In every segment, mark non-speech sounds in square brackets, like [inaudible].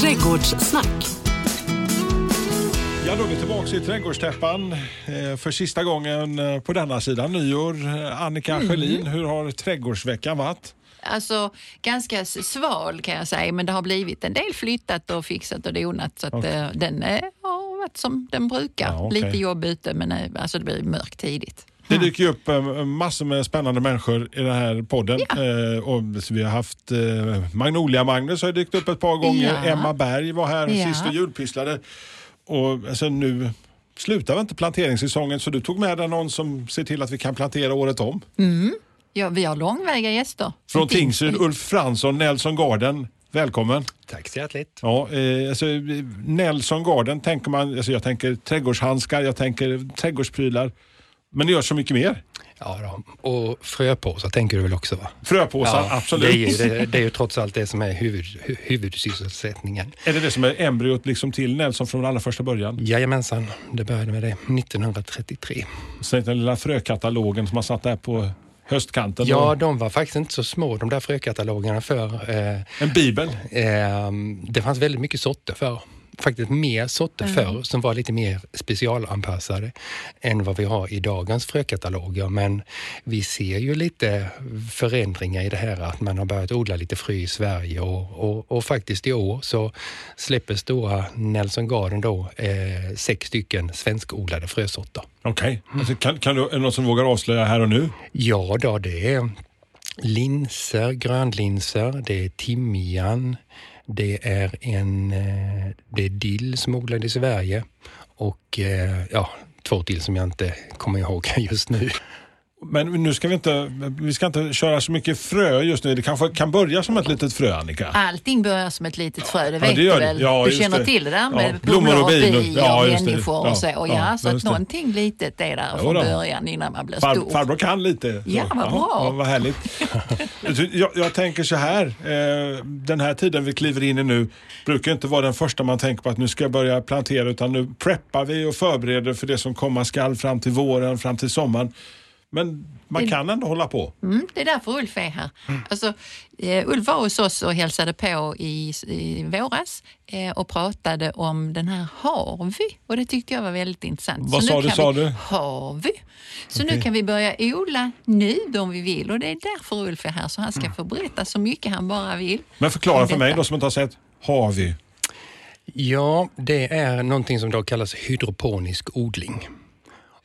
Trädgårdssnack. Ja, då är vi tillbaka i trädgårdstäppan eh, för sista gången eh, på denna sidan nyår. Annika Mm. Schelin, hur har trädgårdsveckan varit? Alltså ganska sval kan jag säga, men det har blivit en del flyttat och fixat och donat så att Okej. eh, den har varit som den brukar. Ja, okej. Lite jobb ute men alltså det blir mörkt tidigt. Det dyker ju upp eh, massor med spännande människor i den här podden. Eh, och vi har haft eh, Magnolia-Magnus har dykt upp ett par gånger. Ja. Emma Berg var här Ja. sist och julpysslade. Och alltså, nu slutar väl inte planteringssäsongen så du tog med dig någon som ser till att vi kan plantera året om. Ja, vi har långväga gäster. Från Tingsryd, Ulf Fransson, Nelson Garden. Välkommen! Tack så hjärtligt. Ja, eh, alltså, Nelson Garden tänker man, alltså, jag tänker trädgårdshandskar, jag tänker trädgårdsprylar. Men ni gör så mycket mer. Ja, då. Och fröpåsar tänker du väl också va? Fröpåsar, absolut. Det är, ju, det, det är ju trots allt det som är huvud, hu- huvudsysselsättningen. Är det det som är embryot liksom till Nelson från allra första början? Jajamensan, det började med det 1933. Sen den lilla frökatalogen som man satt där på höstkanten. Ja, och de var faktiskt inte så små de där frökatalogerna för. Eh, En bibel. eh, det fanns väldigt mycket sorter för. Faktiskt mer sorter förr som var lite mer specialanpassade än vad vi har i dagens frökataloger. Men vi ser ju lite förändringar i det här att man har börjat odla lite frö i Sverige och, och, och faktiskt i år så släpper stora Nelson Garden då eh, sex stycken svenskodlade frösorter. Okej. Alltså, kan, kan du, är det någon som vågar avslöja här och nu? Ja, då, det är linser, grönlinser, det är timjan, det är en eh, det är dill som är odlad i Sverige och eh, ja, två till som jag inte kommer ihåg [laughs] just nu. Men nu ska vi inte, vi ska inte köra så mycket frö just nu. Det kanske kan börja som ett litet frö, Annika. Allting börjar som ett litet frö, det Ja, vet det gör du väl? Ja, du känner det. till det där med Ja, blommor och och bin och- ja, och människor och så. Ja, ja, så att det. någonting litet är där från början innan man blir Far, stor. farbror kan lite. Ja, vad bra. Ja, vad härligt. [laughs] jag, jag tänker så här, eh, den här tiden vi kliver in i nu brukar inte vara den första man tänker på att nu ska jag börja plantera utan nu preppar vi och förbereder för det som komma skall fram till våren, fram till sommaren. Men man kan ändå hålla på. Mm, det är därför Ulf är här. Alltså, eh, Ulf var hos oss och hälsade på i, i våras eh, och pratade om den här Harvey och det tyckte jag var väldigt intressant. Vad Så sa nu du, kan sa vi, du? Harvey. Så Okej. nu kan vi börja odla nu om vi vill och det är därför Ulf är här så han ska få berätta så mycket han bara vill. Men förklara för mig då som inte har sett. Har vi? Ja, det är någonting som då kallas hydroponisk odling.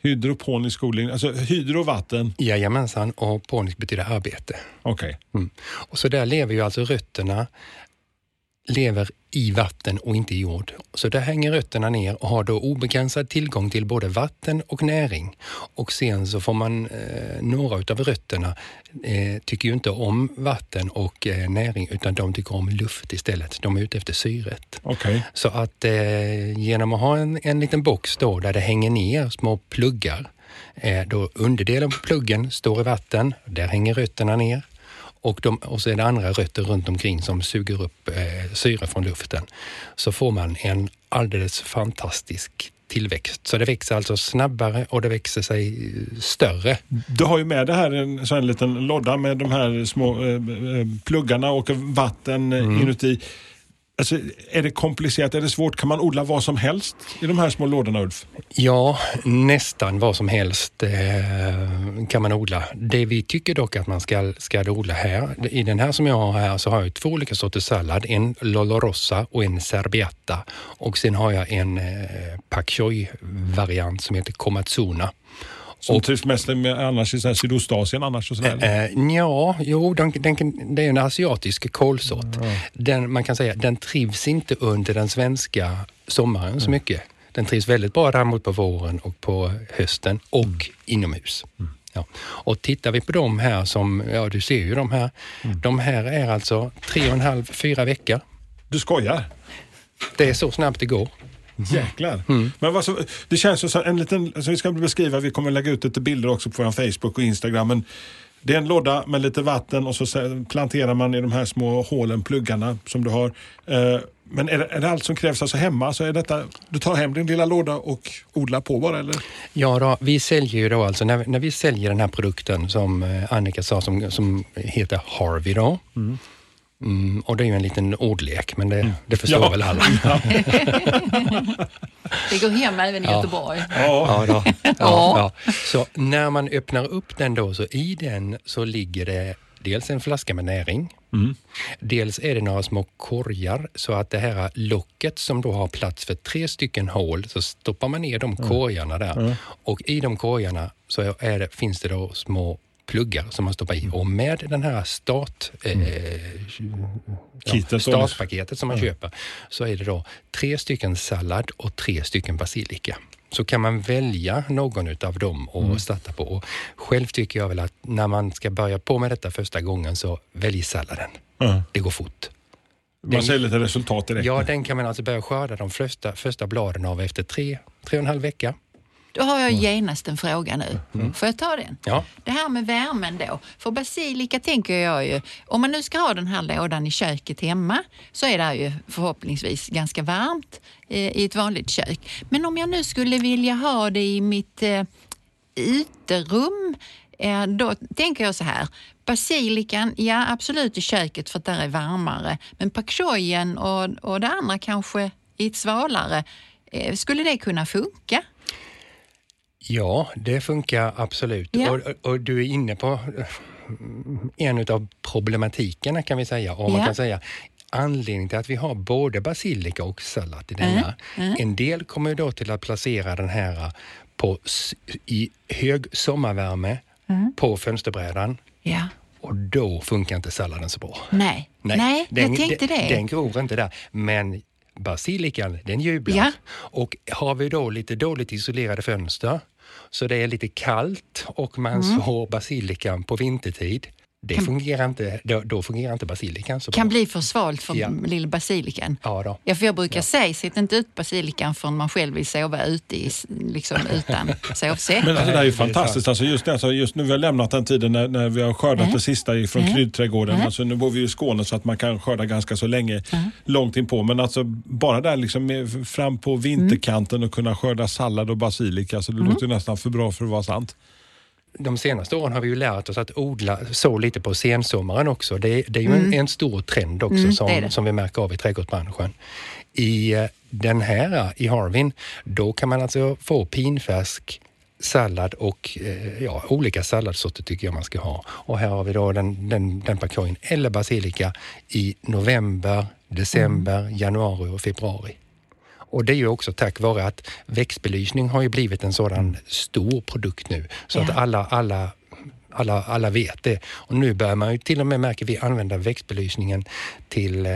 Hydroponisk odling, alltså hydro vatten. Jajamensan, och ponisk betyder arbete. Okej. Mm. Och så där lever ju alltså rötterna lever i vatten och inte i jord. Så där hänger rötterna ner och har då obegränsad tillgång till både vatten och näring. Och sen så får man, eh, några utav rötterna eh, tycker ju inte om vatten och eh, näring utan de tycker om luft istället. De är ute efter syret. Okej. Så att eh, genom att ha en, en liten box då där det hänger ner små pluggar, eh, då underdelen på pluggen står i vatten, där hänger rötterna ner och, de, och så är det andra rötter runt omkring som suger upp eh, syre från luften. Så får man en alldeles fantastisk tillväxt. Så det växer alltså snabbare och det växer sig eh, större. Du har ju med det här en sån här liten låda med de här små eh, eh, pluggarna och vatten eh, inuti. Alltså, är det komplicerat? Är det svårt? Kan man odla vad som helst i de här små lådorna, Ulf? Ja, nästan vad som helst eh, kan man odla. Det vi tycker dock att man ska, ska odla här, i den här som jag har här så har jag två olika sorters sallad. En Lolorossa och en Serbiata. Och sen har jag en eh, pak choi-variant som heter Komatsuna. Som Och- trivs mest med annars i så här Sydostasien annars och sådär. Eh, ja, jo, den, den, det är en asiatisk kolsort. Den, man kan säga den trivs inte under den svenska sommaren så mycket. Den trivs väldigt bra däremot på våren och på hösten och inomhus. Ja. Och tittar vi på de här som, ja du ser ju de här. De här är alltså tre och en halv, fyra veckor. Du skojar? Det är så snabbt det går. Jäklar. Men vad så, det känns ju som en liten, alltså vi ska beskriva, vi kommer lägga ut lite bilder också på vår Facebook och Instagram. Men Det är en låda med lite vatten och så planterar man i de här små hålen, pluggarna som du har. Eh, Men är det, är det allt som krävs alltså hemma? Så är detta, du tar hem din lilla låda och odlar på bara eller? Ja, då, vi säljer ju då alltså, när, när vi säljer den här produkten som eh, Annika sa som, som heter Harvey då. Mm, och det är ju en liten ordlek, men det, det förstår Ja. väl alla. [laughs] Det går hem även i Göteborg. Ja. Ja. Ja, ja. Så när man öppnar upp den då, så i den så ligger det dels en flaska med näring. Dels är det några små korgar så att det här locket som då har plats för tre stycken hål, så stoppar man ner de korgarna där. Och i de korgarna så är det, finns det då små pluggar som man stoppar i och med den här start, eh, ja, Kiten, så- startpaketet som man köper så är det då tre stycken sallad och tre stycken basilika. Så kan man välja någon utav dem och starta på. Och själv tycker jag väl att när man ska börja på med detta första gången så välj salladen. Ja. Det går fort. Man ser lite resultat direkt. Ja, den kan man alltså börja skörda de första, första bladen av efter tre, tre och en halv vecka. Då har jag genast en fråga nu. Får jag ta den? Ja. Det här med värmen då. För basilika tänker jag ju, om man nu ska ha den här lådan i köket hemma så är det ju förhoppningsvis ganska varmt eh, i ett vanligt kök. Men om jag nu skulle vilja ha det i mitt eh, uterum, eh, då tänker jag så här. Basilikan, ja absolut i köket för att där är varmare. Men pak choyen och, och det andra kanske i ett svalare. Eh, skulle det kunna funka? Ja, det funkar absolut. Ja. Och, och du är inne på eh, en av problematikerna kan vi säga. Man Ja. kan säga anledningen till att vi har både basilika och sallad i denna. En del kommer då till att placera den här på, s- i hög sommarvärme på fönsterbrädan Ja. och då funkar inte salladen så bra. Nej, nej, den, jag tänkte den, det. Den gror inte där. Men basilikan, den jublar. Ja. Och har vi då lite dåligt isolerade fönster, så det är lite kallt och man Mm. sår basilikan på vintertid, det fungerar inte, då, då fungerar inte basilikan så kan bra. bli för svalt för Ja. lilla basilikan. Ja, då. Ja, för jag brukar säga, sätt inte ut basilikan förrän man själv vill sova ute i, liksom, utan [laughs] sovsäck. Men alltså, det är ju det är fantastiskt. Alltså, just, det, alltså, just nu vi har lämnat den tiden när, när vi har skördat Mm. det sista från Mm. kryddträdgården. Mm. Alltså, nu bor vi ju i Skåne så att man kan skörda ganska så länge, Mm. långt inpå. Men alltså, bara där liksom, fram på vinterkanten och kunna skörda sallad och basilika. Så det Mm. låter ju nästan för bra för att vara sant. De senaste åren har vi ju lärt oss att odla så lite på sensommaren också. Det, det är ju en, en stor trend också Mm, det som, det. som vi märker av i trädgårdsbranschen. I eh, den här, i Harvin, då kan man alltså få pinfärsk sallad och eh, ja, olika salladssorter tycker jag man ska ha. Och här har vi då den, den, den pakojen eller basilika i november, december, Mm. januari och februari. Och det är ju också tack vare att växtbelysning har ju blivit en sådan stor produkt nu så Ja. att alla, alla, alla, alla vet det. Och nu börjar man ju till och med, märker vi, använda växtbelysningen till eh,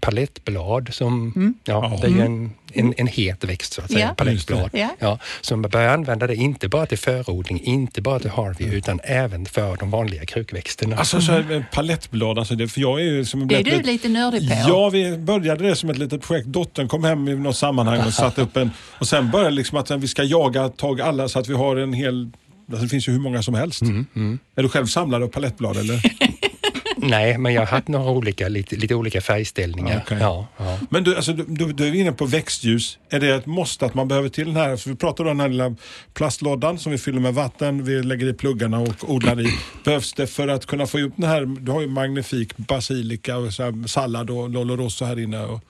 palettblad som, ja, det är ju en, en, en het växt så att säga, Ja. palettblad. Ja. Ja, så man börjar använda det inte bara till förodling, inte bara till Harvey, utan även för de vanliga krukväxterna. Alltså så här, eh, palettblad, alltså det, för jag är ju som Det är blivit du lite nördig på. Ja, vi började det som ett litet projekt. Dottern kom hem i något sammanhang och [laughs] satte upp en... Och sen började liksom att vi ska jaga tag alla så att vi har en hel... Alltså det finns ju hur många som helst. Mm, Är du själv samlare av palettblad eller? [laughs] Nej, men jag har haft några olika, lite, lite olika färgställningar. Okej. Ja, ja. Men du, alltså, du, du, är inne på växtljus. Är det ett måste att man behöver till den här? För vi pratar om den här lilla plastlådan som vi fyller med vatten. Vi lägger i pluggarna och odlar i. Behövs det för att kunna få upp den här? Du har ju magnifik basilika och så här, sallad och lollo rosso här inne. Och,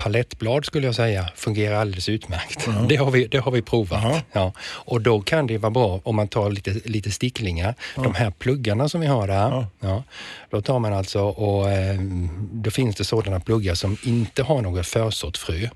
Palettblad skulle jag säga fungerar alldeles utmärkt. Det, har vi, det har vi provat. Jaha. Ja. Och då kan det vara bra om man tar lite, lite sticklingar. De här pluggarna som vi har där, Ja. då tar man alltså och eh, då finns det sådana pluggar som inte har något försått frö.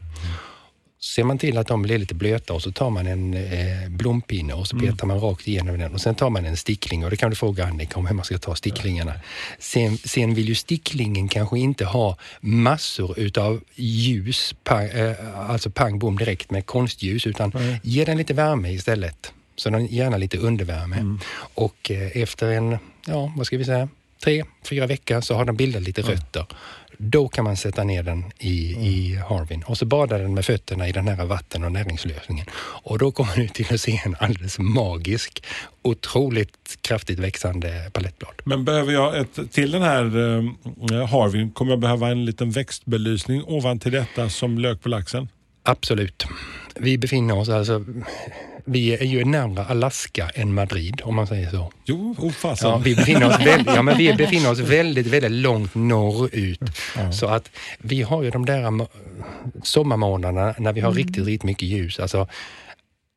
Ser man till att de blir lite blöta och så tar man en eh, blompinne och så petar man rakt igenom den och sen tar man en stickling och det kan du fråga Annika om hur man ska ta sticklingarna. Sen, sen vill ju sticklingen kanske inte ha massor utav ljus, pang, eh, alltså pang bom direkt med konstljus utan ge den lite värme istället. Så den gärna lite undervärme. Och eh, efter en, ja vad ska vi säga, tre, fyra veckor så har den bildat lite rötter. då kan man sätta ner den i, i harvin och så badar den med fötterna i den här vatten och näringslösningen. Och då kommer du till att se en alldeles magisk, otroligt kraftigt växande palettblad. Men behöver jag ett, till den här eh, harvin, kommer jag behöva en liten växtbelysning ovan till detta som lök på laxen? Absolut. Vi befinner oss alltså, vi är ju närmare Alaska än Madrid om man säger så. Jo, oh, fasen. Ja, vi, befinner oss väldigt, ja, men vi [laughs] befinner oss väldigt, väldigt långt norrut. Ja. Så att vi har ju de där sommarmånaderna när vi har riktigt, riktigt mycket ljus. Alltså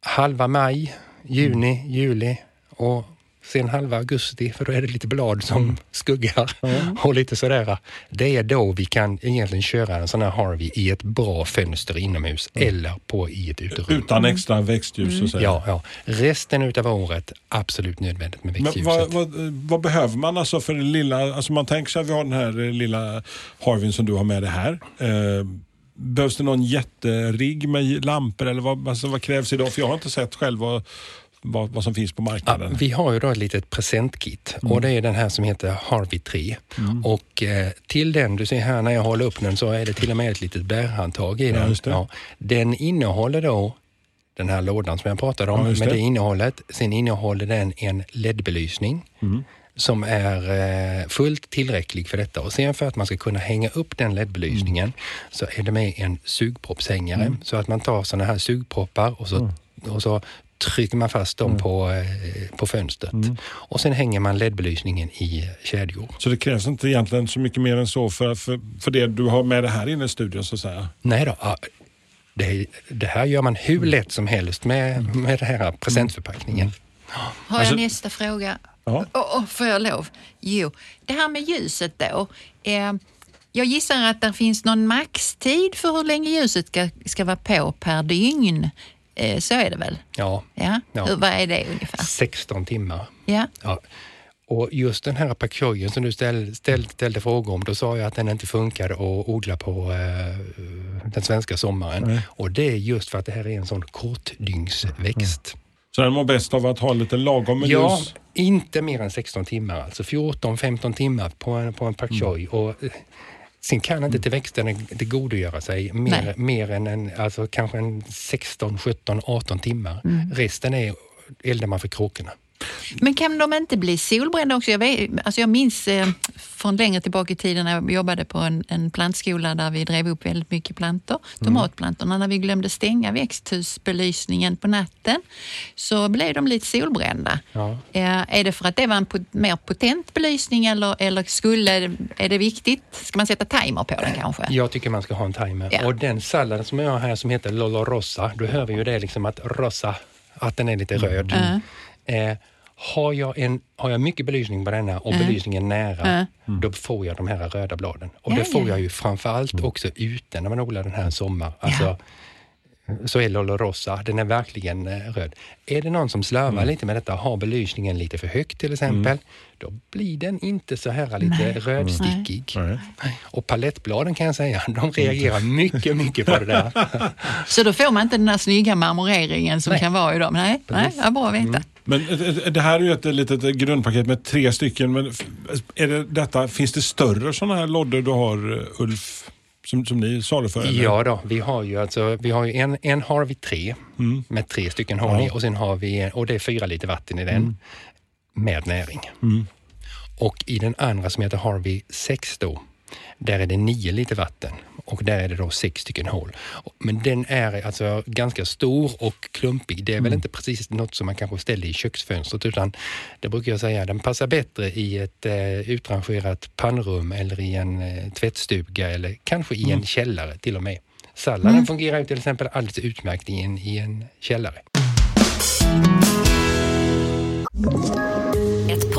halva maj, juni, juli och sen halva augusti, för då är det lite blad som skuggar [laughs] och lite sådär. Det är då vi kan egentligen köra en sån här Harvey i ett bra fönster inomhus eller på i ett uterum. Utan extra växtljus och så. Ja, ja. Resten utav året, absolut nödvändigt med Men växtljuset. vad, vad, vad behöver man alltså för den lilla, alltså man tänker sig att vi har den här eh, lilla Harvin som du har med dig här. Eh, behövs det någon jätterigg med lampor eller vad, alltså vad krävs idag? För jag har inte sett själv vad, vad, vad som finns på Ja, marknaden. vi har ju då ett litet presentkit och det är den här som heter Harvey 3. Och eh, till den, du ser här när jag håller upp den så är det till och med ett litet bärhandtag i Ja, den. just det. den innehåller då den här lådan som jag pratade om Ja, med det. innehållet. Sen innehåller den en LED-belysning Mm. som är eh, fullt tillräcklig för detta. Och sen för att man ska kunna hänga upp den LED-belysningen Mm. så är det med en sugproppshängare. Så att man tar sådana här sugproppar och så, Mm. och så trycker man fast dem på, eh, på fönstret. Mm. Och sen hänger man LED-belysningen i kedjor. Så det krävs inte egentligen så mycket mer än så för, för, för det du har med det här inne i studion så att säga. Nej då, ja, det, det här gör man hur lätt som helst med, med den här presentförpackningen. Har Alltså- jag nästa fråga? Ja. Åh, åh, får jag lov? Jo, det här med ljuset då. Eh, jag gissar att det finns någon maxtid för hur länge ljuset ska, ska vara på per dygn. Eh, så är det väl? Ja, Ja. Ja. Hur, vad är det ungefär? 16 timmar. Ja. Ja. Och just den här pakojen som du ställ, ställ, ställde frågor om, då sa jag att den inte funkar att odla på eh, den svenska sommaren. Och det är just för att det här är en sån kortdygnsväxt. Så den mår bäst av att ha lite lagom med Ja, ljus. inte mer än 16 timmar, alltså 14-15 timmar på en, på en pak choi. Och, eh, Sen kan inte till växten tillgodogöra sig mer, Nej. mer än en, alltså kanske en 16, 17, 18 timmar. Resten är eldar man för kråkorna. Men kan de inte bli solbrända också? Jag, vet, alltså jag minns eh, från längre tillbaka i tiden när jag jobbade på en, en plantskola där vi drev upp väldigt mycket plantor, tomatplantorna. När vi glömde stänga växthusbelysningen på natten så blev de lite solbrända. Ja. Eh, är det för att det var en po- mer potent belysning eller, eller skulle, är det viktigt? Ska man sätta timer på den kanske? Jag tycker man ska ha en timer. Ja. Och den salladen som jag har här som heter Lolo Rossa, då hör vi ju det liksom att rossa, att den är lite röd. Mm. Eh, har, jag en, har jag mycket belysning på denna och belysningen nära, då får jag de här röda bladen. Och Ja, det får ja. jag ju framförallt också ute när man odlar den här sommar. Alltså, så är Lolo Rossa, den är verkligen eh, röd. Är det någon som slarvar lite med detta, har belysningen lite för högt till exempel, då blir den inte så här lite rödstickig. Nej. Och palettbladen kan jag säga, [laughs] de reagerar mycket, mycket på det där. [laughs] Så då får man inte den där snygga marmoreringen som Nej. kan vara i dem? Nej, Nej ja, bra att veta. Men eh, eh, det här är ju ett litet grundpaket med tre stycken. Men är det detta, finns det större sådana här lådor du har, eh, Ulf? Som, som ni saluför? eller? Ja då, vi har ju, alltså, vi har ju en, en har vi tre med tre stycken har vi och sen har vi, och det är fyra liter vatten i den med näring. Och i den andra som heter Harvey 6 då, där är det nio liter vatten och där är det då sex stycken hål. Men den är alltså ganska stor och klumpig. Det är väl inte precis något som man kanske ställer i köksfönstret utan det brukar jag säga, den passar bättre i ett eh, utrangerat pannrum eller i en eh, tvättstuga eller kanske i en källare till och med. Salladen fungerar ju till exempel alldeles utmärkt i en, i en källare.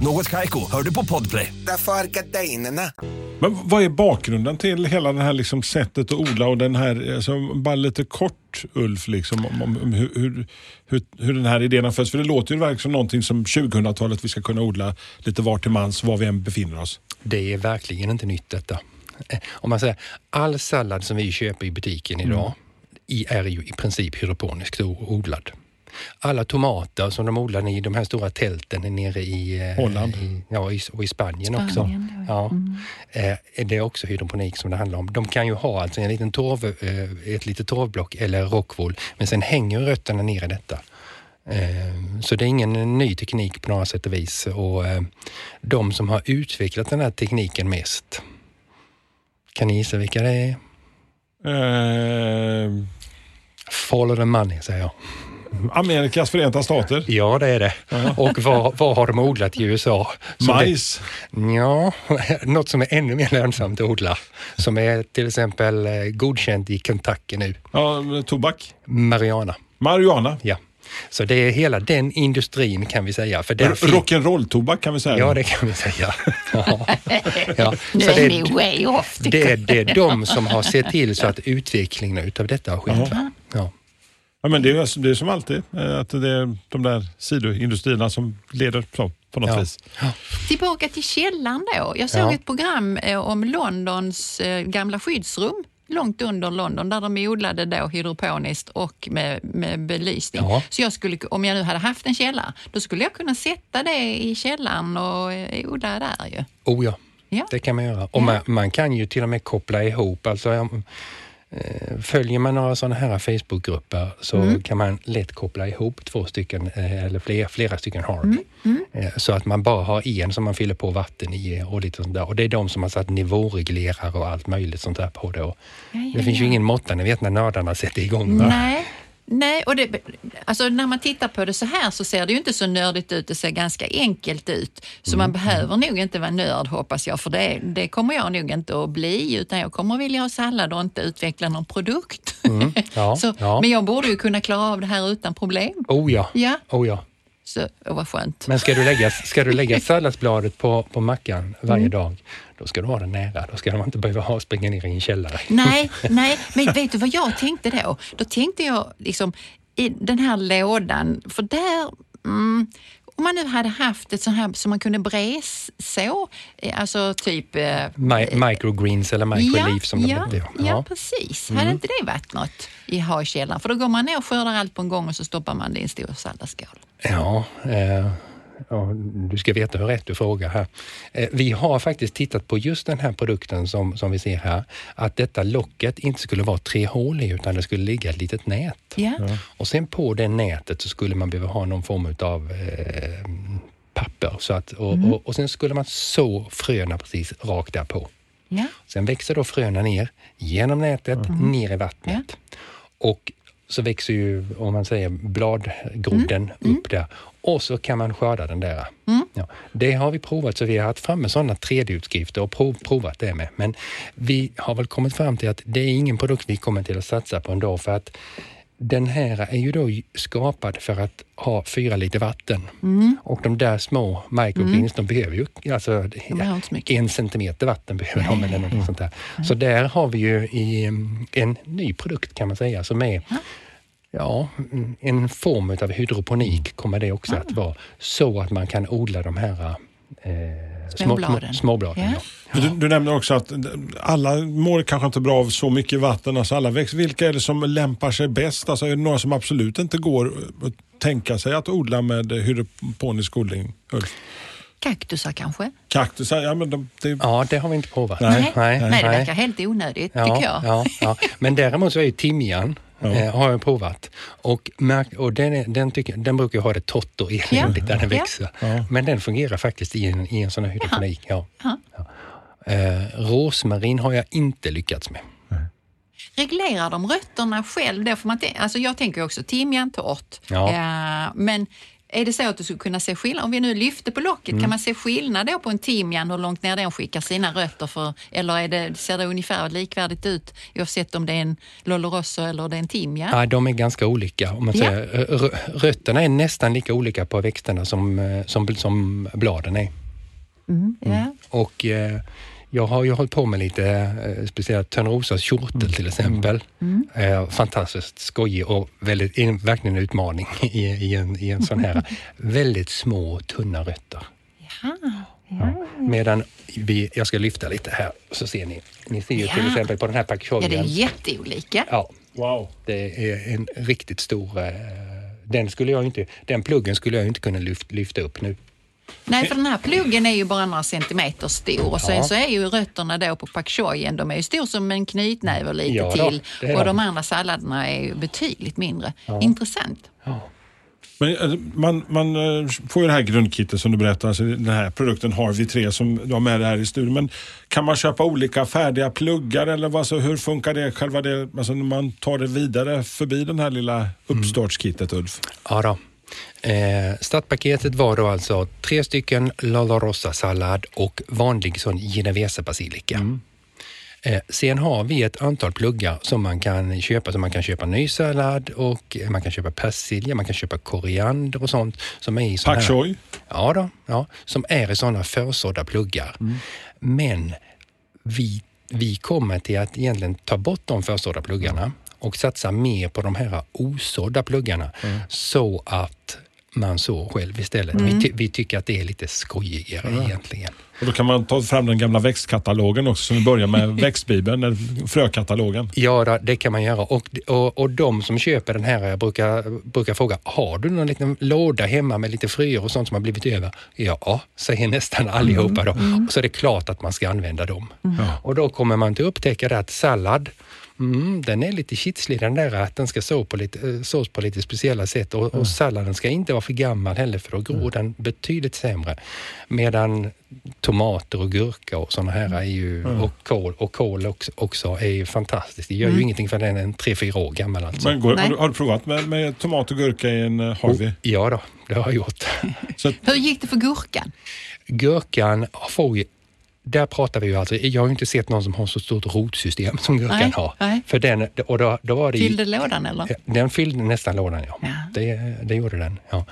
Något Kaiko, hör du på Podplay. Därför är gardinerna. Men vad är bakgrunden till hela det här liksom sättet att odla och den här, alltså, bara lite kort Ulf, liksom, om, om, om hur, hur, hur, hur den här idén har fötts? För det låter ju verkligen som någonting som 2000-talet vi ska kunna odla lite var till mans, var vi än befinner oss. Det är verkligen inte nytt detta. Eh, Om man säger all sallad som vi köper i butiken idag i, är ju i princip hydroponiskt odlad. Alla tomater som de odlar i de här stora tälten nere i eh, Holland. I, ja, i, och i Spanien, också. Spanien, Ja. Eh, Det är också hydroponik som det handlar om. De kan ju ha alltså en liten torv, eh, ett litet torvblock eller rockwool, men sen hänger rötterna ner i detta. Så det är ingen ny teknik på några sätt och vis. Och de som har utvecklat den här tekniken mest, kan ni gissa vilka det är? Eh, Follow the money, säger jag. Amerikas förenta stater. Ja, det är det. Och vad, vad har de odlat i USA? Som Majs. Det, ja, [laughs] något som är ännu mer lönsamt att odla. Som är till exempel eh, godkänt i Kentucky nu. Ja, tobak. Marijuana. Marijuana. Ja. Så det är hela den industrin kan vi säga. För fin- Rock'n'roll-tobak kan vi säga. Ja, det kan vi säga. [laughs] Ja. Ja. Så Nu det, är det, jag. det är de som har sett till så att utvecklingen utav detta har skett. Ja. Ja, men det, är, ju- det är som alltid, eh, att det är de där sidoindustrierna som leder så, på något Ja. vis. Tillbaka till källan då. Jag såg Ja. ett program eh, om Londons eh, gamla skyddsrum långt under London där de odlade då hydroponiskt och med, med belysning. Ja. Så jag skulle, om jag nu hade haft en källare, då skulle jag kunna sätta det i källaren och odla där ju. Oh ja, Ja. det kan man göra. Och man, man kan ju till och med koppla ihop, alltså följer man några sådana här Facebookgrupper så Mm. kan man lätt koppla ihop två stycken eh, eller fler, flera stycken hark. Mm. Eh, Så att man bara har en som man fyller på vatten i och lite sånt där. Och det är de som har satt nivåreglerare och allt möjligt sånt där på det. Och Ja, ja, det finns ju ingen måtta, ni vet när nördarna sätter igång. Va? Nej, nej och det, alltså när man tittar på det så här så ser det ju inte så nördigt ut. Det ser ganska enkelt ut. Så man behöver nog inte vara nörd hoppas jag, för det, det kommer jag nog inte att bli. Utan jag kommer vilja ha sallad och inte utveckla någon produkt. Ja, [laughs] så, ja. Men jag borde ju kunna klara av det här utan problem. Oh ja, Ja, oh ja. Så oh, vad skönt. Men ska du lägga, ska du lägga salladsbladet på, på mackan varje Mm. dag, då ska du ha den nära. Då ska man inte behöva ha, springa ner i en källare. Nej, [laughs] nej, men vet du vad jag tänkte då? Då tänkte jag liksom i den här lådan, för där Mm, om man nu hade haft ett sånt här som man kunde brässå, eh, alltså typ... eh, Mi- microgreens eller microleaf som de ja, heter. ja, ja, precis. Hade inte det varit något i källaren? För då går man ner och skördar allt på en gång och så stoppar man det i en stor salladsskål. Ja, eh, ja, du ska veta hur rätt du frågar här. Eh, vi har faktiskt tittat på just den här produkten som, som vi ser här. Att detta locket inte skulle vara tre hål i utan det skulle ligga ett litet nät. Ja. Och sen på det nätet så skulle man behöva ha någon form av eh, papper. Så att, och, Mm. och, och sen skulle man så fröna precis rakt där på. Sen växer då fröna ner genom nätet, ner i vattnet. Och så växer ju, om man säger bladgrodden upp där. Och så kan man skörda den där. Ja, det har vi provat, så vi har haft framme sådana 3D-utskrifter och prov, provat det med. Men vi har väl kommit fram till att det är ingen produkt vi kommer till att satsa på ändå. För att den här är ju då skapad för att ha fyra liter vatten. Och de där små microgreens, de behöver ju alltså, en centimeter vatten behöver de eller något sånt där. Så där har vi ju i, mm, en ny produkt kan man säga som är Ja, mm, en form av hydroponik kommer det också att vara. Så att man kan odla de här eh, små, Småbladen. små, småbladen. Ja. Ja. Du, du nämner också att alla mår kanske inte bra av så mycket vatten. Alltså alla växter. Vilka är det som lämpar sig bäst? Alltså är det några som absolut inte går att tänka sig att odla med hydroponisk odling? Kaktusar kanske? Kaktusar, ja men de, det, ja, det har vi inte provat. Nej. nej, det verkar helt onödigt Ja, tycker jag. ja, ja. Men däremot så är ju timjan eh, har jag provat. Och, märk, och den, är, den, tycker, den brukar ju ha det torrt och eländigt där den Ja. växer. Men den fungerar faktiskt i en, i en sån här hydroponik. Ja. Ja. Ja. Eh, rosmarin har jag inte lyckats med. Reglerar de rötterna själv? Då får man alltså jag tänker också timjan torrt. Ja. Eh, men är det så att du skulle kunna se skillnad? Om vi nu lyfter på locket, Mm. kan man se skillnad då på en timjan, hur långt ner den skickar sina rötter? För, eller är det, ser det ungefär likvärdigt ut oavsett om det är en Loloroso eller det är en timjan? Ja, de är ganska olika. Om man Ja. säger. Rö- Rötterna är nästan lika olika på växterna som, eh, som, som bladen är. Ja. Och eh, Jag har ju hållit på med lite eh, speciellt Törnrosas kjortel till exempel. Eh, fantastiskt skojig och väldigt, en, verkligen en utmaning [laughs] i, i, en, i en sån här [laughs] väldigt små tunna rötter. Ja. Medan vi, jag ska lyfta lite här så ser ni. Ni ser ju till Ja. exempel på den här Ja, det är jätteolika. Ja, Wow. det är en riktigt stor... Eh, den, skulle jag inte, den pluggen skulle jag inte kunna lyft, lyfta upp nu. Nej, för den här pluggen är ju bara några centimeter stor och sen Ja. så är ju rötterna då på pak choyen, de är ju stor som en knytnäve och lite Ja då, till. är Och de. andra salladerna är ju betydligt mindre. Intressant. Men eh, man, man eh, får ju det här grundkittet som du berättar, alltså den här produkten Harvey 3 som du har med dig här i studion. Men kan man köpa olika färdiga pluggar eller vad, så hur funkar det själva det, alltså när man tar det vidare förbi den här lilla uppstartskittet Ulf? Ja då. Eh, startpaketet var då alltså tre stycken Lala Rossa-sallad och vanlig sån genovese-basilika. Eh, sen har vi ett antal pluggar som man kan köpa. Så man kan köpa nysallad och man kan köpa persilja, man kan köpa koriander och sånt. Som är i såna Pak här- choi? Ja, då, ja, som är i sådana försådda pluggar. Men vi, vi kommer till att egentligen ta bort de försådda pluggarna och satsa mer på de här osådda pluggarna så att man sår själv istället. Vi, ty, vi tycker att det är lite skojigare egentligen. Och då kan man ta fram den gamla växtkatalogen också som vi börjar med [laughs] växtbibeln, eller frökatalogen. Ja, det kan man göra. Och, och, och de som köper den här jag brukar, brukar fråga, har du någon liten låda hemma med lite fröer och sånt som har blivit över? Ja, säger nästan allihopa då. Så är det klart att man ska använda dem. Och då kommer man att upptäcka det att sallad, Mm, den är lite kitslig den där att den ska så på lite, eh, sås på lite speciella sätt och, och salladen ska inte vara för gammal heller för då gror den betydligt sämre. Medan tomater och gurka och sådana här är ju, och kål, och kål också, också är ju fantastiskt. Det gör ju ingenting för den är tre, fyra år gammal alltså. Men går, har, du, har du provat med, med tomat och gurka i en Harvey? Ja då, det har jag gjort. [laughs] Så att, Hur gick det för gurkan? Gurkan får ju där pratar vi ju alltså, jag har ju inte sett någon som har så stort rotsystem som gurkan Nej, har. nej. För den, och då, då var det ju- Fyllde lådan eller? Den fyllde nästan lådan, ja. Ja. Det, det gjorde den. Ja.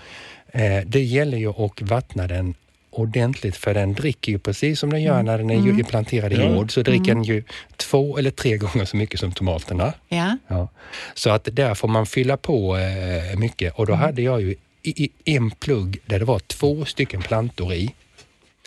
Eh, det gäller ju att vattna den ordentligt för den dricker ju precis som den gör när den är ju planterad i jord. Så dricker den ju två eller tre gånger så mycket som tomaterna. Ja. Ja. Så att där får man fylla på eh, mycket och då hade jag ju i, i en plugg där det var två stycken plantor i,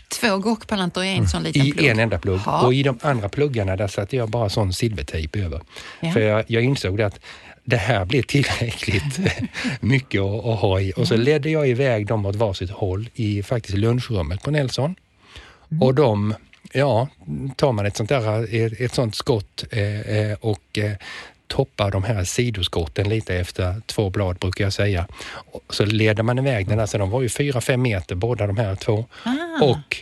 Två gurkplantor i en sån liten i plugg. en enda plugg. Ja. Och i de andra pluggarna där satte jag bara sån silvertejp över. Ja. För jag, jag insåg att det här blir tillräckligt [laughs] mycket att, att ha i. Och så Mm. ledde jag iväg dem åt varsitt håll i faktiskt lunchrummet på Nelson. Mm. Och de, ja, tar man ett sånt där, ett, ett sånt skott eh, eh, och eh, toppar de här sidoskotten lite efter två blad brukar jag säga. Och Så leder man iväg den, alltså de var ju fyra fem meter båda de här två. Ah. Och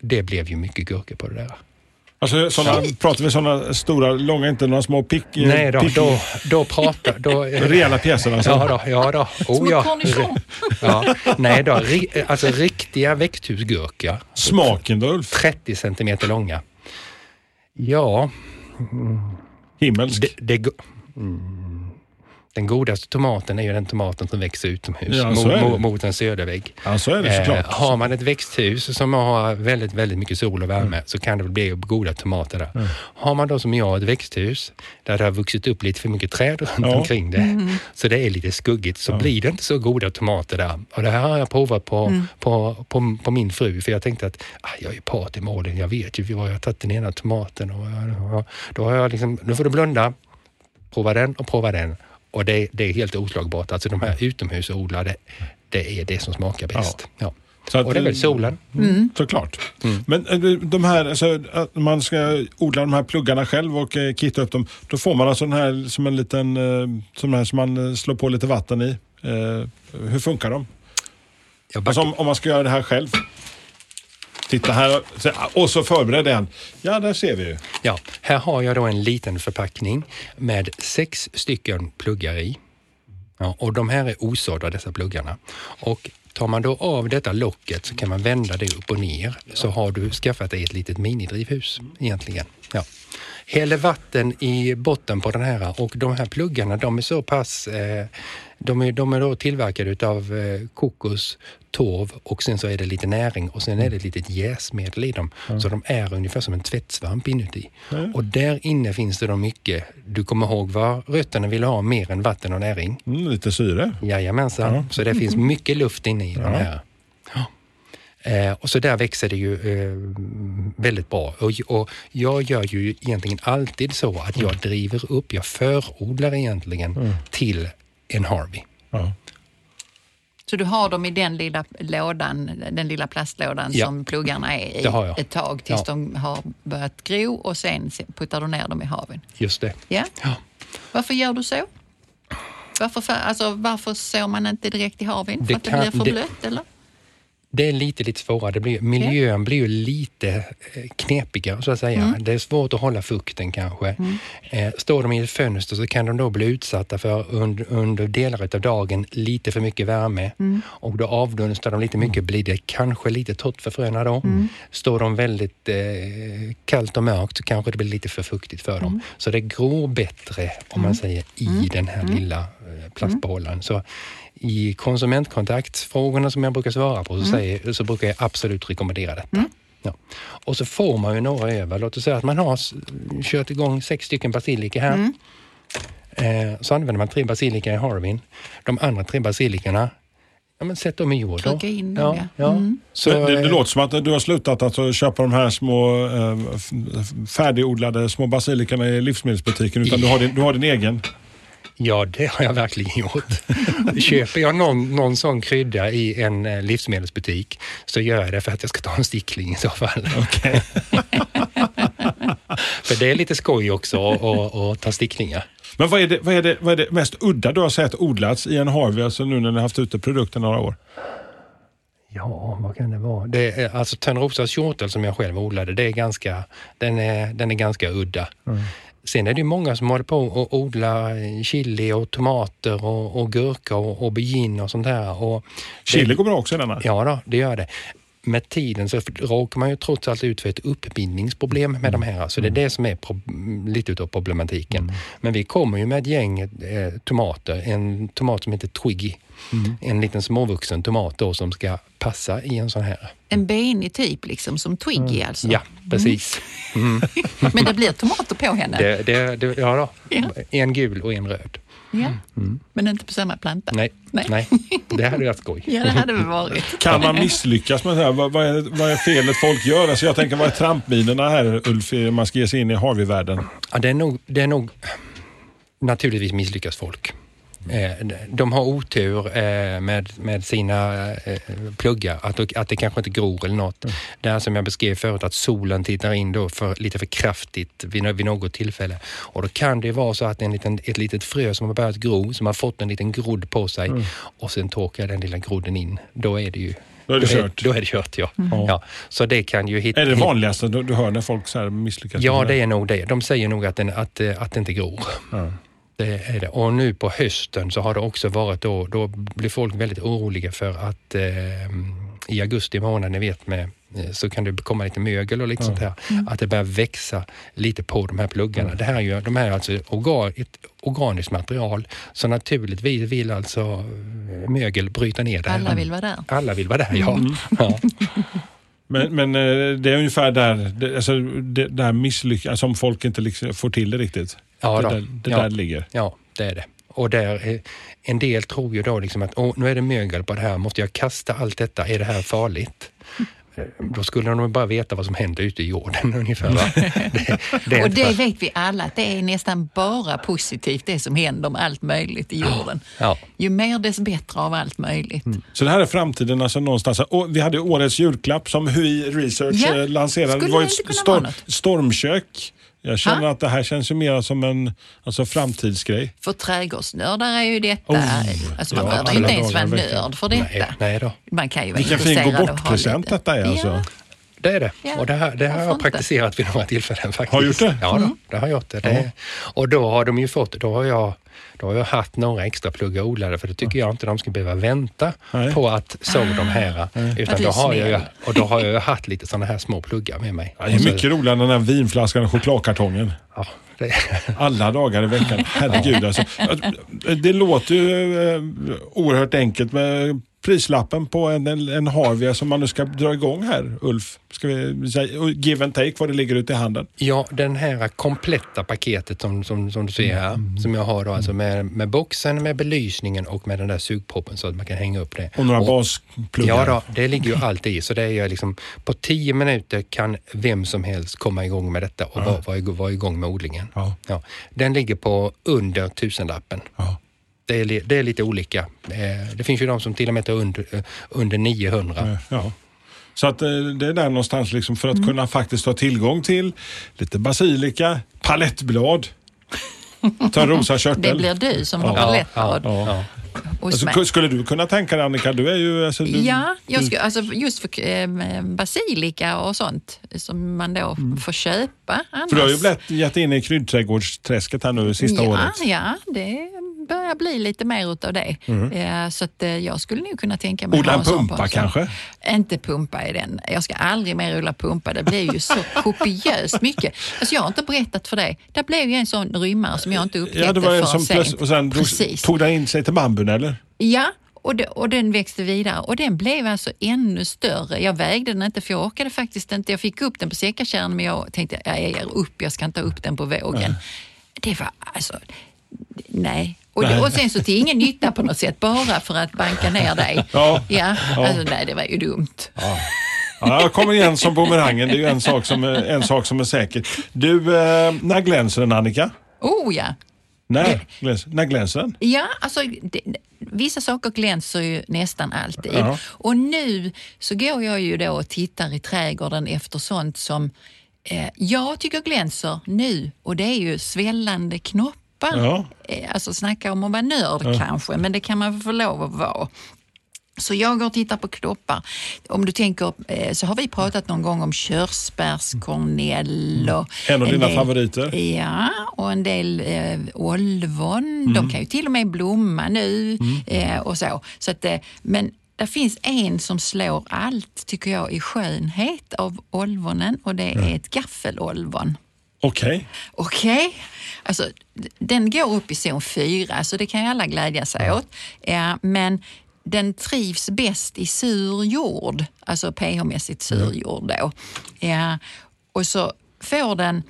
det blev ju mycket gurka på det där. alltså, såna, pratar vi sådana stora, långa, inte några små pick... Nej då, pick- då, då pratar... Då, Rejäla pjäser alltså? Ja då, ja då. Oh, en ja. [laughs] ja. Nej då, ri, alltså riktiga växthusgurka. Smaken då Ulf? 30 centimeter långa. Ja, Himmelsk? det, det, mm. Den godaste tomaten är ju den tomaten som växer utomhus Ja, mot, mot, en södervägg. Ja, så är det såklart. Eh, har man ett växthus som har väldigt, väldigt mycket sol och värme så kan det bli goda tomater där. Har man då som jag ett växthus där det har vuxit upp lite för mycket träd runt Ja. omkring det så det är lite skuggigt så blir det inte så goda tomater där. Och det här har jag provat på, på, på, på min fru för jag tänkte att ah, jag är ju part i målen, jag vet ju var jag har tagit den ena tomaten och, och då har jag liksom, nu får du blunda, prova den och prova den. Och det, det är helt oslagbart. Alltså de här utomhusodlade, det är det som smakar bäst. Ja. Så att- och det är väl solen. Mm. Såklart. Men eh, de här, alltså, att man ska odla de här pluggarna själv och eh, kitta upp dem. Då får man alltså den här som en liten, eh, som, här, som man slår på lite vatten i. Eh, hur funkar de? Alltså om, om man ska göra det här själv. Titta här, och så förbered en. Ja, där ser vi ju. Ja, här har jag då en liten förpackning med sex stycken pluggar i. Ja, och de här är osådda dessa pluggarna. Och tar man då av detta locket så kan man vända det upp och ner så har du skaffat dig ett litet minidrivhus egentligen. Ja. Häller vatten i botten på den här och de här pluggarna de är så pass eh, de är, de är då tillverkade utav eh, kokos, torv och sen så är det lite näring och sen är det ett litet jäsmedel i dem. Så de är ungefär som en tvättsvamp inuti. Och där inne finns det då mycket, du kommer ihåg vad rötterna vill ha mer än vatten och näring? Mm, lite syre. Jajamensan, så det finns mycket luft inne i de här. Eh, och så där växer det ju eh, väldigt bra. Och, och jag gör ju egentligen alltid så att jag driver upp, jag förodlar egentligen till en Harvey. Ja. Så du har dem i den lilla lådan, den lilla plastlådan Ja. som pluggarna är i Det ett tag tills Ja. de har börjat gro och sen puttar du ner dem i haven. Just det. Ja. Ja. Varför gör du så? Varför, för, alltså, varför sår man inte direkt i haven? För Det att det kan- blir för det- blött eller? Det är lite, lite svårare. Det blir, miljön blir ju lite eh, knepigare så att säga. Mm. Det är svårt att hålla fukten kanske. Eh, står de i ett fönster så kan de då bli utsatta för under, under delar av dagen lite för mycket värme Mm. och då avdunstar de lite mycket. Blir det kanske lite torrt för fröna då. Mm. Står de väldigt eh, kallt och mörkt så kanske det blir lite för fuktigt för Mm. dem. Så det gror bättre om man säger i den här lilla eh, plastbehållaren. Så i konsumentkontaktfrågorna som jag brukar svara på så, säger, så brukar jag absolut rekommendera detta. Ja. Och så får man ju några över. Låt oss säga att man har kört igång sex stycken basilika här. Eh, så använder man tre basilika i Harvin. De andra tre basilikorna, ja, men sätt dem i jord. då. Trycka in dem, ja. ja. Mm. Så, det, det, det eh, låter som att du har slutat att köpa de här små eh, färdigodlade små basilikorna i livsmedelsbutiken utan du har din, du har din egen. Ja, det har jag verkligen [laughs] gjort. Köper jag någon, någon sån krydda i en eh, livsmedelsbutik så gör jag det för att jag ska ta en stickling i så fall. [laughs] för det är lite skoj också att- ta sticklingar. Men vad är, det, vad, är det, vad är det mest udda du har sett odlats i en Harvey, alltså nu när ni har haft ute produkten några år? Ja, vad kan det vara? Det är, alltså Törnrosas kjortel som jag själv odlade, det är ganska, den, är, den är ganska udda. Sen är det många som håller på att odla chili och tomater och, och gurka och aubergine och sånt där. Och det- Chili går bra också i denna. Ja, då, det gör det. Med tiden så råkar man ju trots allt ut för ett uppbindningsproblem med de här. Så det är det som är lite utav problematiken. Men vi kommer ju med ett gäng eh, tomater. En tomat som heter Twiggy. En liten småvuxen tomat då som ska passa i en sån här. En benig typ liksom, som Twiggy alltså. Ja, precis. [laughs] Men det blir tomater på henne. Det, det, det, ja då. Ja. En gul och en röd. Ja. Men inte på samma planta. Nej, Nej. nej. [laughs] det hade varit skoj. Ja, det hade väl varit. Kan man misslyckas med det här? Vad, vad, är, vad är felet folk gör? Alltså jag tänker, vad är trampminerna här Ulf, man ska ge sig in i Harvey-världen? Ja, det, är nog, det är nog... Naturligtvis misslyckas folk. Eh, De har otur eh, med, med sina eh, pluggar, att, att det kanske inte gror eller något. Det är som jag beskrev förut, att solen tittar in då för, lite för kraftigt vid, vid något tillfälle. Och då kan det vara så att en liten, ett litet frö som har börjat gro, som har fått en liten grodd på sig och sen torkar den lilla grodden in. Då är det ju Då är det kört. Då är det kört, ja. ja. Så det kan ju hitta... Är det vanligaste du, du hör när folk så här misslyckas? Ja, det är nog det. De säger nog att, den, att, att det inte gror. Ja. Det är det. Och nu på hösten så har det också varit då, då blir folk väldigt oroliga för att eh, i augusti månad, ni vet med eh, så kan det komma lite mögel och lite sånt här. Att det börjar växa lite på de här pluggarna. Det här är ju, de här är alltså organ, ett organiskt material. Så naturligtvis vill alltså eh, mögel bryta ner det här. Alla vill vara där. Alla vill vara där, ja. [laughs] ja. Men, men eh, det är ungefär där, alltså, det, där misslyckas, som folk inte liksom får till det riktigt. Ja, det där, det Ja. där ligger. Ja, det är det. Och där, eh, en del tror ju då liksom att Åh, nu är det mögel på det här, måste jag kasta allt detta? Är det här farligt? [laughs] Eh, Då skulle de bara veta vad som händer ute i jorden [laughs] ungefär. Va? [laughs] Det, det Och det bara- vet vi alla, att det är nästan bara positivt det som händer med allt möjligt i jorden. Ja. Ju mer dess bättre av allt möjligt. Så det här är framtiden alltså någonstans. Och vi hade årets julklapp som Hui Research Ja, eh, lanserade. skulle det var ett inte kunna stor, vara något? stormkök. Jag känner Ha? att det här känns ju mer som en alltså, framtidsgrej. För trädgårdsnördar är ju detta, Oh, alltså man ja, behöver alla inte ens vara nörd för detta. Nej, nej då. Man kan ju vara Vilken fin gå bort-present detta är alltså. Ja. det är det. Ja, och det, här, det har varför jag inte? praktiserat vid några tillfällen faktiskt. Har du gjort det? Ja, då, det har jag gjort. Det. det. Och då har de ju fått, då har jag då har jag haft några extra pluggar odlade för det tycker jag inte de ska behöva vänta Nej. på att så de här. Utan då har jag, och då har jag haft lite sådana här små pluggar med mig. Ja, det är så- mycket roligare än den här vinflaskan och chokladkartongen. Ja, det, [laughs] Alla dagar i veckan. Herregud alltså. Det låter ju eh, oerhört enkelt med prislappen på en, en, en Harvia som man nu ska dra igång här, Ulf. Ska vi säga, och give and take vad det ligger ute i handen. Ja, den här kompletta paketet som, som, som du ser här, Mm. som jag har då, alltså med, med boxen, med belysningen och med den där sugproppen så att man kan hänga upp det. Och några baspluggar. Ja, då, det ligger ju allt i. Så det är liksom, på tio minuter kan vem som helst komma igång med detta och vara, vara, igång- vara igång med odlingen. Ja. Den ligger på under tusenlappen. Ja. Det är, det är lite olika. Eh, Det finns ju de som till och med tar under, eh, under 900. Ja. Så att eh, det är där någonstans liksom för att kunna faktiskt ha tillgång till lite basilika, palettblad, törnrosakörtel. Det blir du som har Ja, palettblad. ja. Och Alltså, skulle du kunna tänka dig Annika, du är ju... Alltså, du, Ja, jag du, ska, alltså just för eh, basilika och sånt som man då får köpa annars. Mm. för du har ju blivit, gett in i kryddträdgårdsträsket här nu sista ja, året. Ja, det börjar bli lite mer utav det. Eh, så att, eh, jag skulle nog kunna tänka mig Odla en pumpa påse. kanske? Inte pumpa i den. Jag ska aldrig mer odla pumpa. Det blir ju så [laughs] kopiöst mycket. Alltså jag har inte berättat för dig. Det blev ju en sån rymmare som jag inte upptäckte Ja, det var en förrän som sent. plöts- och sen Precis. tog den in sig till bambun eller? Ja, och, det, och den växte vidare och den blev alltså ännu större. Jag vägde den inte för jag orkade faktiskt inte. Jag fick upp den på säckakärran men jag tänkte jag ger upp, jag ska inte ha upp den på vågen. Det var alltså, nej. Och, det, och sen så till ingen nytta på något sätt, bara för att banka ner dig. Ja. Ja, alltså nej det var ju dumt. Ja, jag kommer igen som bumerangen. Det är ju en sak som en sak som är säker. Du, eh, när glänser den Annika? Oh ja. När, gläns, när glänser den? Ja, alltså det, vissa saker glänser ju nästan alltid. Ja. Och nu så går jag ju då och tittar i trädgården efter sånt som eh, jag tycker glänser nu och det är ju svällande knoppar. Ja. Eh, alltså snacka om att vara nörd kanske, men det kan man få lov att vara. Så jag går och tittar på knoppar. Om du tänker, eh, så har vi pratat någon gång om körsbärskornell och En av dina del- favoriter. Ja, och en del eh, olvon. De kan ju till och med blomma nu eh, och så. så att, eh, men det finns en som slår allt, tycker jag, i skönhet av olvonen och det är ett gaffelolvon. Okej. Okej, alltså d- den går upp i zon 4 så det kan ju alla glädja sig åt. Ja, men den trivs bäst i sur jord, alltså pH-mässigt sur jord då. Ja, och så får den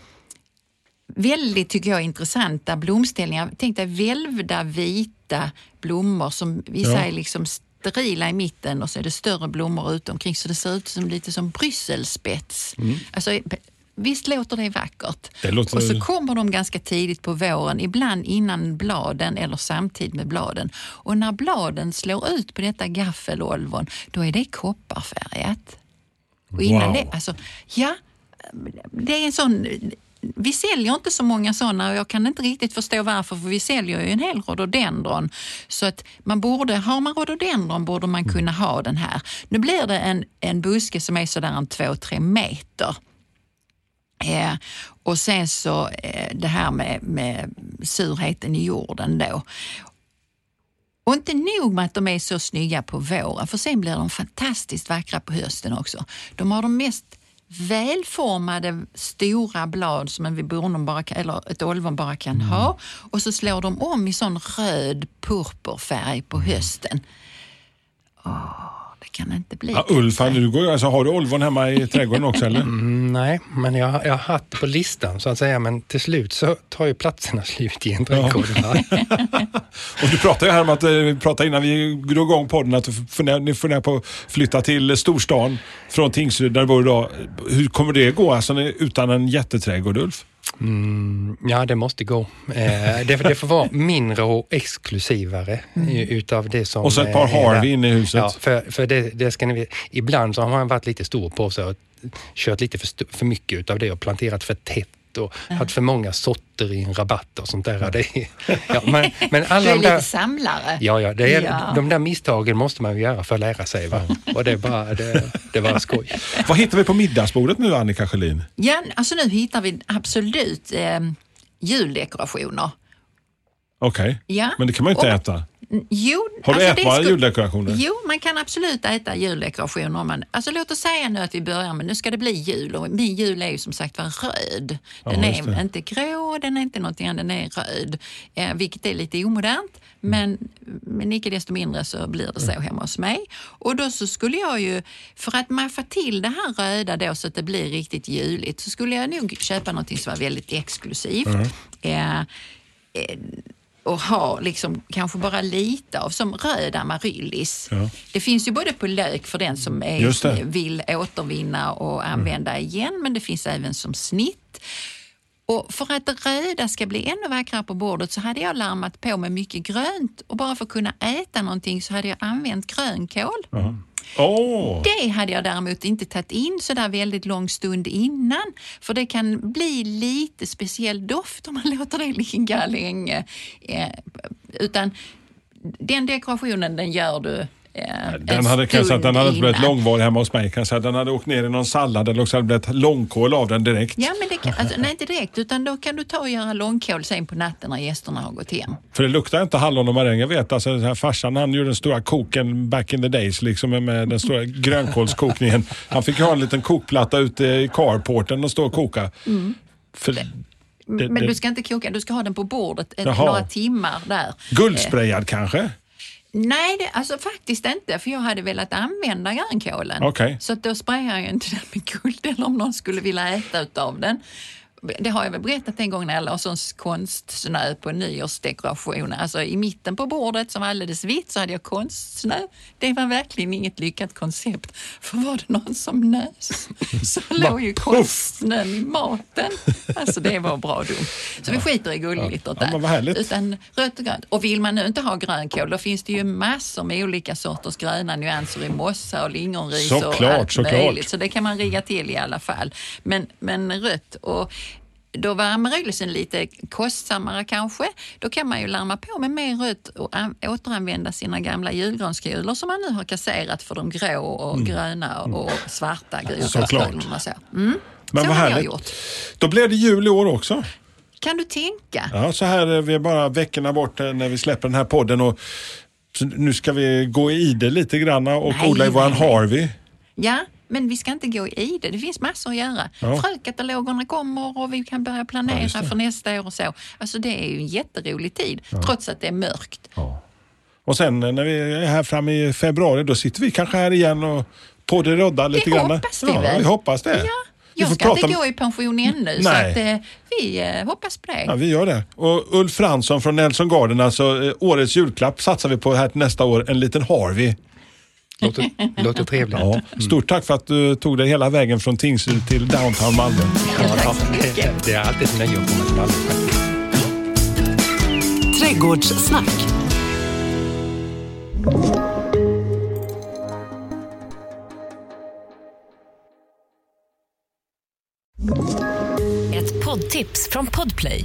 väldigt, tycker jag, intressanta blomställningar. Tänk dig välvda vita blommor som vissa Ja. är liksom sterila i mitten och så är det större blommor runt omkring så det ser ut som lite som brysselspets. Alltså, visst låter det vackert? Det låter- Och så kommer de ganska tidigt på våren, ibland innan bladen eller samtidigt med bladen. Och när bladen slår ut på detta gaffelolvon, då är det kopparfärgat. Och innan Wow. det, alltså, ja, det är en sån... Vi säljer inte så många sådana och jag kan inte riktigt förstå varför för vi säljer ju en hel rhododendron. Så att man borde, har man rhododendron borde man kunna ha den här. Nu blir det en, en buske som är sådär en två, tre meter. Eh, och sen så eh, det här med, med surheten i jorden då. Och inte nog med att de är så snygga på våren, för sen blir de fantastiskt vackra på hösten också. De har de mest välformade stora blad som en bara eller ett olvon bara kan ha. Och så slår de om i sån röd purpurfärg på hösten. Åh, det kan inte bli Ja, Ulf, du går, alltså, har du olvon hemma i trädgården också eller? Mm, nej, men jag, jag har haft det på listan så att säga. Men till slut så tar ju platserna slut i en trädgård. va? [laughs] Och du pratade ju här om att, eh, vi pratade innan vi drog igång podden, att du funderar, ni funderar på att flytta till storstan från Tingsryd där du bor idag. Hur kommer det gå alltså, utan en jätteträdgård Ulf? Mm, ja, det måste gå. Eh, det, det får vara mindre och exklusivare eh, utav det som... Och så ett par eh, Harvey inne i huset. Ja, för, för det, det ska ni. Ibland så har man varit lite stor på sig och kört lite för, för mycket utav det och planterat för tätt rabatt och haft för många sorter i en rabatt och sånt där. [laughs] Det är, ja, men, men Du alla är de lite där, samlare. ja, ja, det är, Ja. de där misstagen måste man ju göra för att lära sig. Va? Och det är bara, det, det var skoj. [laughs] Vad hittar vi på middagsbordet nu Annika Sjölin? Ja, alltså nu hittar vi absolut eh, juldekorationer. Okej, Ja. men det kan man ju inte Och- äta. Jo, Har du alltså ätbara juldekorationer? Jo, man kan absolut äta juldekorationer. Man, alltså låt oss säga nu att vi börjar med, nu ska det bli jul och min jul är ju som sagt var röd. Den Ja, är inte grå, den är inte någonting annat, den är röd. Eh, vilket är lite omodernt, men, men icke desto mindre så blir det så hemma hos mig. Och då så skulle jag ju, för att maffa till det här röda då så att det blir riktigt juligt, så skulle jag nog köpa någonting som var väldigt exklusivt. Eh, eh, och ha liksom kanske bara lite av, som röd amaryllis. Ja. Det finns ju både på lök för den som är, vill återvinna och använda igen, men det finns även som snitt. Och för att det röda ska bli ännu vackrare på bordet så hade jag larmat på med mycket grönt och bara för att kunna äta någonting så hade jag använt grönkål. Oh. Det hade jag däremot inte tagit in så där väldigt lång stund innan. För det kan bli lite speciell doft om man [laughs] låter det ligga länge. Eh, utan den dekorationen den gör du den hade, kan säga, att den hade inte blivit långvarig hemma hos mig. Kan säga. Den hade åkt ner i någon sallad eller också hade det blivit långkål av den direkt. Ja, men det kan, alltså, nej, inte direkt, utan då kan du ta och göra långkål sen på natten när gästerna har gått hem. För det luktar inte hallon och maräng. Jag vet alltså, den här farsan han gjorde den stora koken back in the days liksom med den stora grönkålskokningen. Han fick ha en liten kokplatta ute i carporten och stå och koka. För det, men det- du ska inte koka, du ska ha den på bordet Jaha. några timmar där. Guldsprayad kanske? Nej, det, alltså faktiskt inte, för jag hade velat använda grönkålen. Okej. Så att då sprayar jag inte den med guld eller om någon skulle vilja äta utav den. Det har jag väl berättat en gång när jag la sån konstsnö på nyårsdekorationer. Alltså i mitten på bordet som var alldeles vitt så hade jag konstsnö. Det var verkligen inget lyckat koncept. För var det någon som nös så [laughs] låg ju konstsnön i maten. Alltså det var bra dumt. Så vi skiter i guldglittret Ja, där. vad härligt. Utan rött och grönt. Och vill man nu inte ha grönkål då finns det ju massor med olika sorters gröna nyanser i mossa och lingonris och Såklart, allt såklart. möjligt. Så det kan man rigga till i alla fall. Men, men rött och då var amaryllisen lite kostsammare kanske. Då kan man ju larma på med mer rött och an- återanvända sina gamla julgranskulor som man nu har kasserat för de grå och gröna och svarta Mm. Såklart. gulförskolorna. Så. Mm. Men så vad har jag härligt. gjort. Då blev det jul i år också. Kan du tänka? Ja, så här är vi bara veckorna bort eh, när vi släpper den här podden. Och nu ska vi gå i det lite grann och Nej, odla i våran nej. Harvey. Ja, men vi ska inte gå i det. Det finns massor att göra. Ja. Frökatalogerna kommer och vi kan börja Ja, planera det. för nästa år och så. Alltså det är ju en jätterolig tid, trots att det är mörkt. Och sen eh, när vi är här framme i februari då sitter vi kanske här igen och podderoddar lite grann. hoppas vi ja, vi hoppas det. Ja, jag ska inte prata- gå i pension ännu, så att, eh, vi eh, hoppas på det. Ja, vi gör det. Och Ulf Fransson från Nelson Garden, alltså eh, årets julklapp satsar vi på här till nästa år. En liten Harvey. Låter, [laughs] låter trevligt. Ja. Stort tack för att du tog dig hela vägen från Tingsryd till downtown Malmö. Tack så mycket. Det, det är alltid ett nöje att komma till Malmö faktiskt. Trädgårdssnack. Ett poddtips från Podplay.